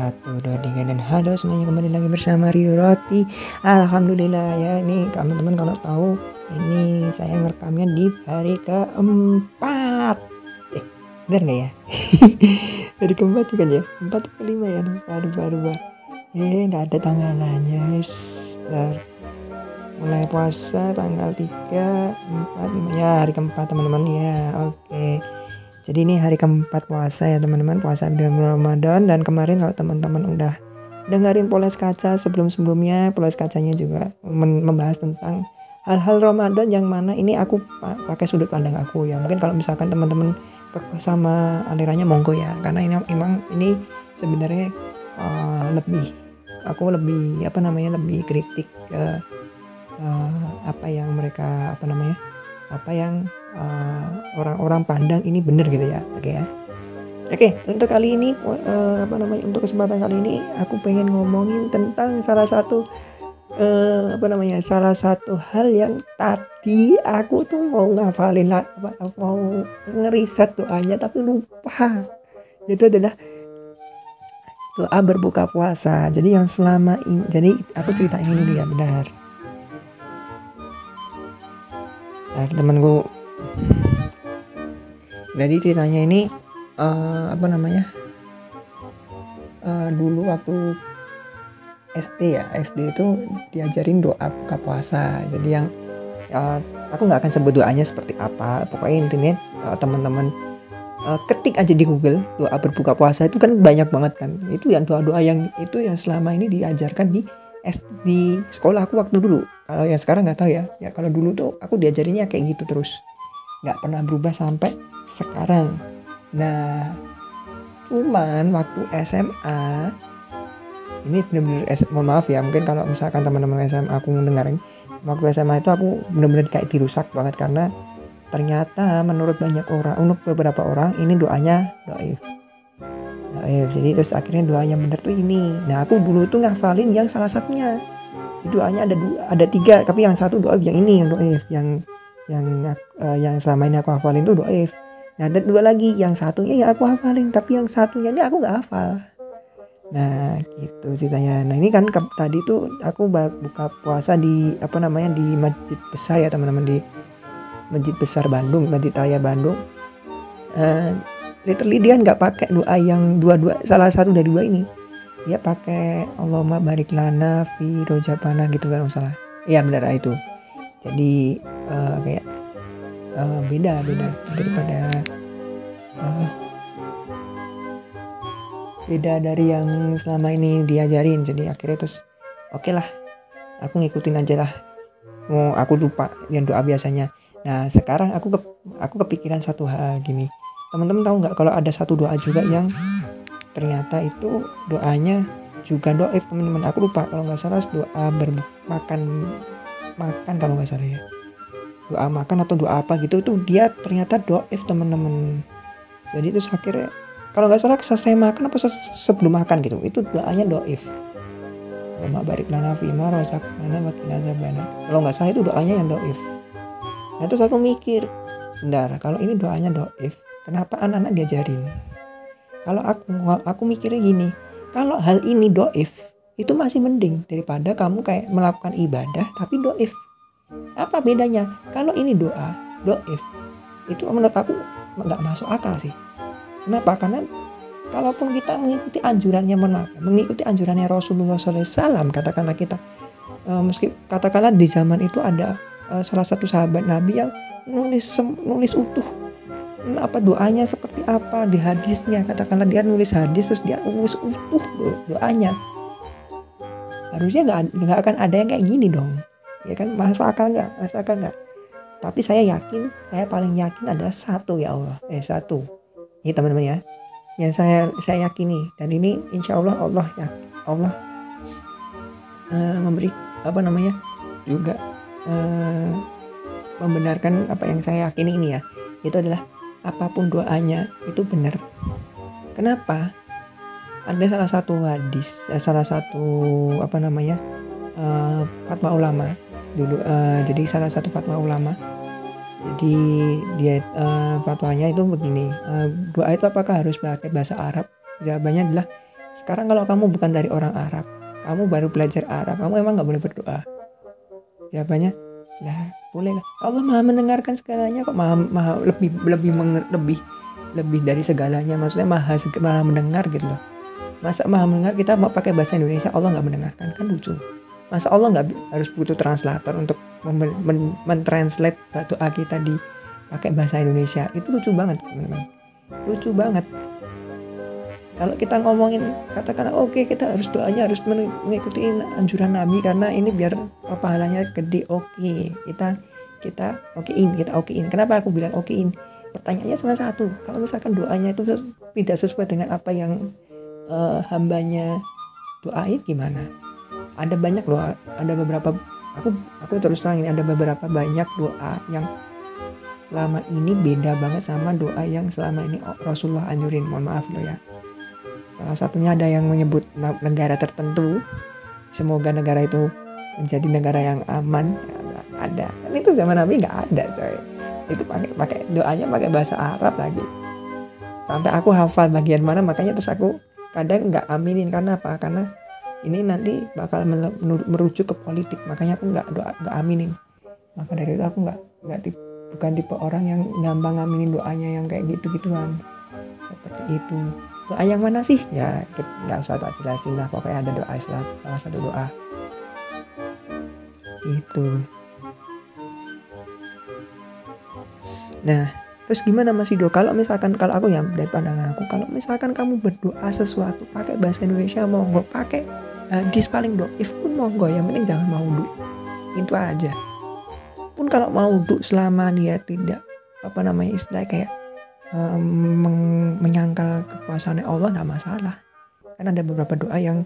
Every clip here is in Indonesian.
Satu, dua, tiga, dan halo semuanya kembali lagi bersama Rio Roti Alhamdulillah ya ini teman-teman kalau tahu ini saya ngerekamnya di hari keempat Eh benar nggak ya? hari keempat bukan ya? Empat atau lima ya? Lupa, lupa Eh nggak ada tanggalannya Star. Mulai puasa tanggal 3, 4, 5 ya hari keempat teman-teman ya oke okay. Jadi ini hari keempat puasa ya teman-teman, puasa bulan Ramadan. Dan kemarin kalau teman-teman udah dengerin poles kaca sebelum-sebelumnya, poles kacanya juga membahas tentang hal-hal Ramadan yang mana ini aku pakai sudut pandang aku ya. Mungkin kalau misalkan teman-teman sama alirannya monggo ya, karena ini memang ini sebenarnya uh, lebih aku lebih apa namanya lebih kritik uh, uh, apa yang mereka apa namanya apa yang orang-orang uh, pandang ini benar gitu ya. Oke okay, ya. Oke okay, untuk kali ini uh, apa namanya untuk kesempatan kali ini aku pengen ngomongin tentang salah satu uh, apa namanya salah satu hal yang tadi aku tuh mau ngafalin lah mau ngeriset doanya tapi lupa. Itu adalah doa berbuka puasa. Jadi yang selama ini jadi aku ceritain ini dia benar. Nah temanku jadi ceritanya ini uh, apa namanya uh, dulu waktu SD ya SD itu diajarin doa buka puasa. Jadi yang uh, aku nggak akan sebut doanya seperti apa. Pokoknya intinya uh, teman-teman uh, ketik aja di Google doa berbuka puasa itu kan banyak banget kan. Itu yang doa-doa yang itu yang selama ini diajarkan di S di sekolah aku waktu dulu. Kalau yang sekarang nggak tahu ya. Ya kalau dulu tuh aku diajarinnya kayak gitu terus nggak pernah berubah sampai sekarang. Nah cuman waktu SMA ini bener-bener mohon maaf ya mungkin kalau misalkan teman-teman SMA aku mendengarin waktu SMA itu aku bener-bener kayak dirusak banget karena ternyata menurut banyak orang untuk beberapa orang ini doanya doif doif jadi terus akhirnya doa yang benar tuh ini. Nah aku dulu tuh ngafalin yang salah satunya. Doanya ada dua ada tiga tapi yang satu doa yang ini yang doif yang yang uh, yang selama ini aku hafalin tuh doif. Nah ada dua lagi. Yang satunya ya aku hafalin tapi yang satunya ini aku nggak hafal. Nah gitu ceritanya. Nah ini kan ke, tadi tuh aku buka puasa di apa namanya di masjid besar ya teman-teman di masjid besar Bandung masjid Raya Bandung. Uh, literally dia nggak pakai doa yang dua-dua salah satu dari dua ini. Dia pakai Allahumma barik lana fi rojabana gitu kan salah. Iya benar itu jadi uh, kayak uh, beda beda daripada uh, beda dari yang selama ini diajarin. Jadi akhirnya terus oke okay lah aku ngikutin aja lah. Mau aku lupa yang doa biasanya. Nah sekarang aku ke, aku kepikiran satu hal gini. Teman-teman tahu nggak kalau ada satu doa juga yang ternyata itu doanya juga doa teman-teman? Aku lupa kalau nggak salah doa bermakan makan kalau nggak salah ya. Doa makan atau doa apa gitu itu dia ternyata doif teman-teman. Jadi itu akhirnya kalau nggak salah selesai makan apa sebelum makan gitu itu doanya doif Lama barik lana fima rosak mana makin aja banyak kalau nggak salah itu doanya yang doif nah terus aku mikir bentar kalau ini doanya doif kenapa anak-anak diajarin? Kalau aku aku mikirnya gini kalau hal ini doif itu masih mending daripada kamu kayak melakukan ibadah tapi doif. Apa bedanya? Kalau ini doa doif itu menurut aku nggak masuk akal sih. Kenapa? Karena kalaupun kita mengikuti anjurannya mengikuti anjurannya Rasulullah SAW katakanlah kita uh, meski katakanlah di zaman itu ada uh, salah satu sahabat Nabi yang nulis nulis utuh apa doanya seperti apa di hadisnya katakanlah dia nulis hadis terus dia nulis utuh doanya harusnya nggak nggak akan ada yang kayak gini dong. Ya kan? Masuk akal nggak? Masuk akal nggak? Tapi saya yakin saya paling yakin ada satu ya Allah. Eh satu. Ini teman-teman ya. Yang saya saya yakini. Dan ini insya Allah Allah ya Allah uh, memberi apa namanya juga uh, membenarkan apa yang saya yakini ini ya. Itu adalah apa pun doanya itu benar. Kenapa ada salah satu hadis eh, salah satu apa namanya uh, fatwa ulama dulu uh, jadi salah satu fatwa ulama. Jadi dia uh, fatwanya itu begini uh, doa itu apakah harus pakai bahasa Arab? Jawabannya adalah sekarang kalau kamu bukan dari orang Arab kamu baru belajar Arab kamu emang nggak boleh berdoa. Jawabannya lah boleh lah. Allah maha mendengarkan segalanya kok maha, maha lebih lebih lebih lebih dari segalanya. Maksudnya maha maha mendengar gitu loh masa maha mendengar kita mau pakai bahasa Indonesia Allah nggak mendengarkan? Kan lucu. Masa Allah nggak harus butuh translator untuk mentranslate men doa kita pakai bahasa Indonesia? Itu lucu banget teman-teman. Lucu banget. Kalau kita ngomongin katakanlah oke okay, kita harus doanya harus mengikuti anjuran Nabi karena ini biar pahalanya gede. Oke okay. kita kita okein kita okein. Kenapa aku bilang okein? Pertanyaannya cuma satu. Kalau misalkan doanya itu tidak sesuai dengan apa yang uh, hambanya doain gimana ada banyak loh ada beberapa aku aku terus terang ini ada beberapa banyak doa yang selama ini beda banget sama doa yang selama ini Rasulullah anjurin mohon maaf loh ya Salah satunya ada yang menyebut negara tertentu. Semoga negara itu menjadi negara yang aman. Ada. Kan itu zaman Nabi nggak ada, coy. Itu pakai pakai doanya pakai bahasa Arab lagi. Sampai aku hafal bagian mana makanya terus aku kadang nggak aminin. Karena apa? Karena ini nanti bakal merujuk ke politik. Makanya aku nggak doa nggak aminin. Maka dari itu aku nggak nggak tipe, bukan tipe orang yang gampang aminin doanya yang kayak gitu gituan seperti itu. Doa yang mana sih? Ya nggak usah tak jelasin lah. Pokoknya ada doa salah, salah satu doa. Itu. Nah terus gimana Mas Ido? Kalau misalkan kalau aku ya dari pandangan aku kalau misalkan kamu berdoa sesuatu pakai bahasa Indonesia monggo pakai hadis paling doif pun monggo yang penting jangan mau du itu aja. Pun kalau mau du selama dia tidak apa namanya istilah kayak um, menyangkal kekuasaan Allah nggak masalah. Kan ada beberapa doa yang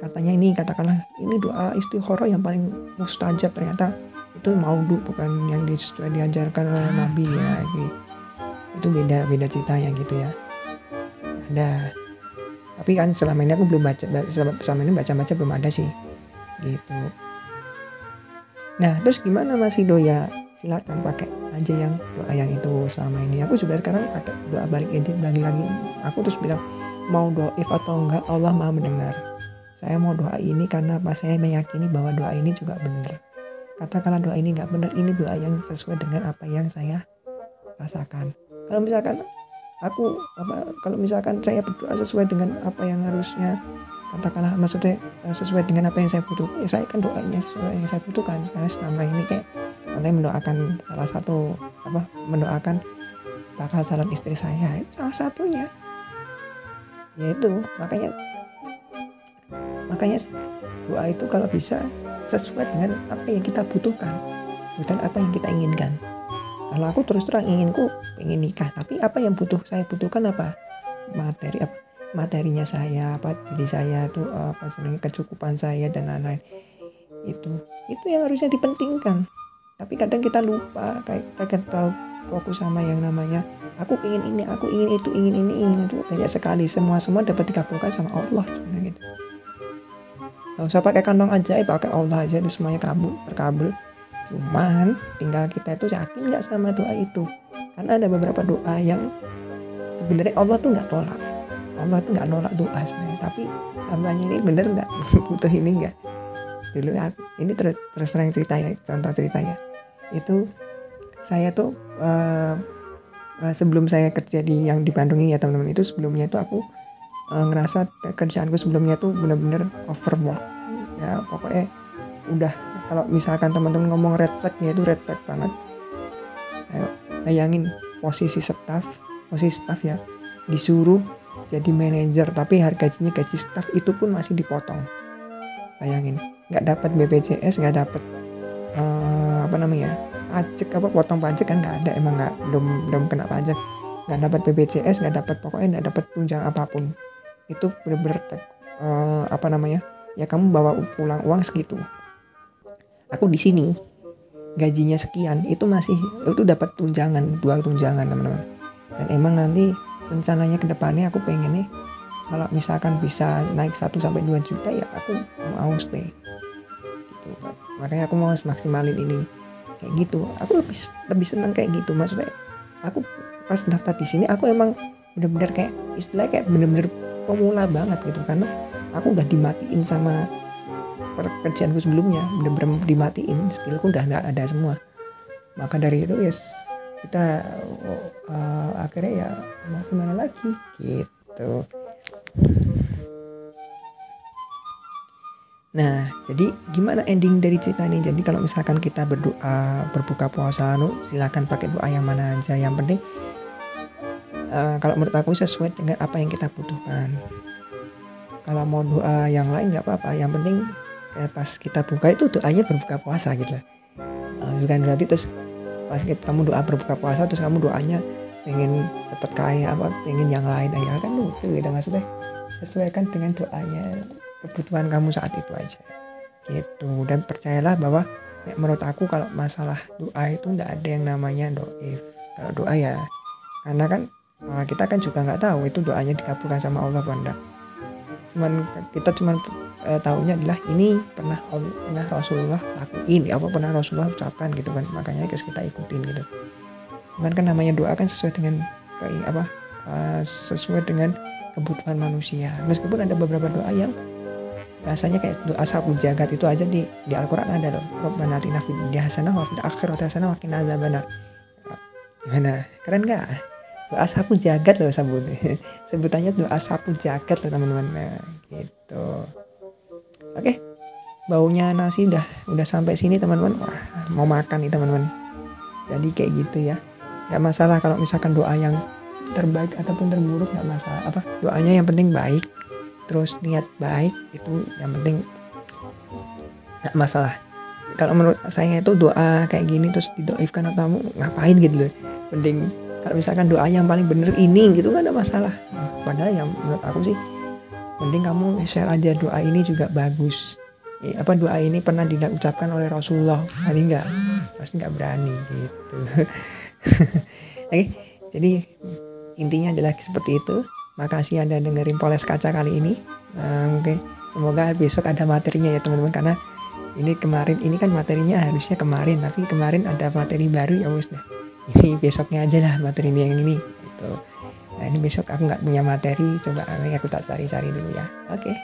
katanya ini katakanlah ini doa istikharah yang paling mustajab ternyata. Itu maudhu bukan yang sesuai diajarkan oleh Nabi ya gitu. Itu beda beda cerita yang gitu ya. Ada tapi kan selama ini aku belum baca selama ini baca baca belum ada sih gitu. Nah terus gimana Mas Ido? Ya silakan pakai aja yang doa yang itu selama ini. Aku juga sekarang pakai doa balik edit lagi lagi. Aku terus bilang mau doa if atau enggak Allah maha mendengar. Saya mau doa ini karena apa? Saya meyakini bahwa doa ini juga benar. Katakanlah doa ini enggak benar ini doa yang sesuai dengan apa yang saya rasakan kalau misalkan aku apa kalau misalkan saya berdoa sesuai dengan apa yang harusnya katakanlah maksudnya eh, sesuai dengan apa yang saya butuhkan ya saya kan doanya sesuai yang saya butuhkan. Karena selama ini kayak saya mendoakan salah satu apa mendoakan bakal calon istri saya itu salah satunya. Yaitu makanya makanya doa itu kalau bisa sesuai dengan apa yang kita butuhkan bukan apa yang kita inginkan kalau aku terus terang inginku ingin nikah tapi apa yang butuh saya butuhkan apa? Materi apa? Materinya saya apa diri saya tuh apa sebenarnya kecukupan saya dan lain-lain. Itu itu yang harusnya dipentingkan. Tapi kadang kita lupa kayak kita kan tahu fokus sama yang namanya aku ingin ini aku ingin itu ingin ini ingin itu. Banyak sekali semua semua dapat dikabulkan sama Allah gitu. Gak usah pakai kantong ajaib pakai Allah aja itu semuanya kabul terkabul cuman tinggal kita itu yakin nggak sama doa itu? Karena ada beberapa doa yang sebenarnya Allah tuh nggak tolak. Allah tuh nggak nolak doa sebenarnya. Tapi hambanya ini bener nggak? Butuh ini nggak? Dulu aku, ini terus terus terang cerita ya contoh cerita ya. Itu saya tuh uh, sebelum saya kerja di yang di Bandung ini ya teman-teman. Itu sebelumnya itu aku uh, ngerasa kerjaanku sebelumnya tuh bener-bener overwork. Ya pokoknya udah. Kalau misalkan teman-teman ngomong red flag ya itu red flag banget. Ayo, bayangin posisi staff posisi staff ya. Disuruh jadi manajer tapi harganya gaji staff itu pun masih dipotong. Bayangin nggak dapat BPJS nggak dapat uh, apa namanya pajak apa potong pajak kan nggak ada emang nggak belum belum kena pajak. Nggak dapat BPJS nggak dapat pokoknya nggak dapat tunjang apa pun. Itu bener-bener uh, apa namanya ya kamu bawa pulang uang segitu aku di sini. Gajinya sekian itu masih itu dapat tunjangan dua tunjangan teman-teman. Dan emang nanti rencananya ke depannya aku pengen nih kalau misalkan bisa naik 1 sampai 2 juta ya aku mau stay. Gitu makanya aku mau maksimalin ini. Kayak gitu. Aku lebih lebih senang kayak gitu. Maksudnya aku pas daftar di sini aku emang bener-bener kayak istilah kayak bener-bener pemula banget gitu. Karena aku udah dimatiin sama pekerjaanku sebelumnya bener-bener dimatiin skillku udah nggak ada semua maka dari itu yes kita uh, akhirnya ya mau gimana lagi gitu Nah, jadi gimana ending dari cerita ini? Jadi kalau misalkan kita berdoa berbuka puasa, nu silakan pakai doa yang mana aja. Yang penting uh, kalau menurut aku sesuai dengan apa yang kita butuhkan. Kalau mau doa yang lain nggak apa-apa. Yang penting eh, pas kita buka itu doanya berbuka puasa gitu. Uh, bukan berarti terus pas kita, kamu doa berbuka puasa terus kamu doanya pengen cepet kaya apa pengen yang lain ya kan lucu gitu maksudnya. Sesuaikan dengan doanya kebutuhan kamu saat itu aja. Gitu. Dan percayalah bahwa ya, menurut aku kalau masalah doa itu nggak ada yang namanya doif. Kalau doa ya karena kan eh, kita kan juga nggak tahu itu doanya dikabulkan sama Allah apa cuman kita cuman eh, tahunya adalah ini pernah pernah Rasulullah lakuin apa pernah Rasulullah ucapkan gitu kan makanya kita ikutin gitu cuman kan namanya doa kan sesuai dengan kayak apa uh, sesuai dengan kebutuhan manusia meskipun ada beberapa doa yang rasanya kayak doa sapu jagat itu aja di di Al-Qur'an ada loh. Rabbana atina fid dunya hasanah wa fil akhirati hasanah wa. Gimana? Keren gak? Doa sapu jagat loh sabun. Sebutannya doa sapu jagat loh teman-teman. Nah, gitu. Oke. Baunya nasi udah udah sampai sini teman-teman. Wah, mau makan nih teman-teman. Jadi kayak gitu ya. Gak masalah kalau misalkan doa yang terbaik ataupun terburuk gak masalah. Apa? Doanya yang penting baik terus niat baik itu yang penting nggak masalah kalau menurut saya itu doa kayak gini terus didoifkan atau kamu ngapain gitu loh mending misalkan doa yang paling bener ini gitu nggak ada masalah padahal yang menurut aku sih mending kamu share aja doa ini juga bagus eh, apa doa ini pernah diucapkan oleh Rasulullah hari nggak pasti nggak berani gitu oke jadi intinya adalah seperti itu Makasih Anda dengerin Poles Kaca kali ini. Uh, Oke, okay. semoga besok ada materinya ya teman-teman karena ini kemarin ini kan materinya harusnya kemarin tapi kemarin ada materi baru ya wes deh ini besoknya aja lah materi ini yang ini. Gitu. Nah ini besok aku nggak punya materi coba ini aku tak cari-cari dulu ya. Oke. okay.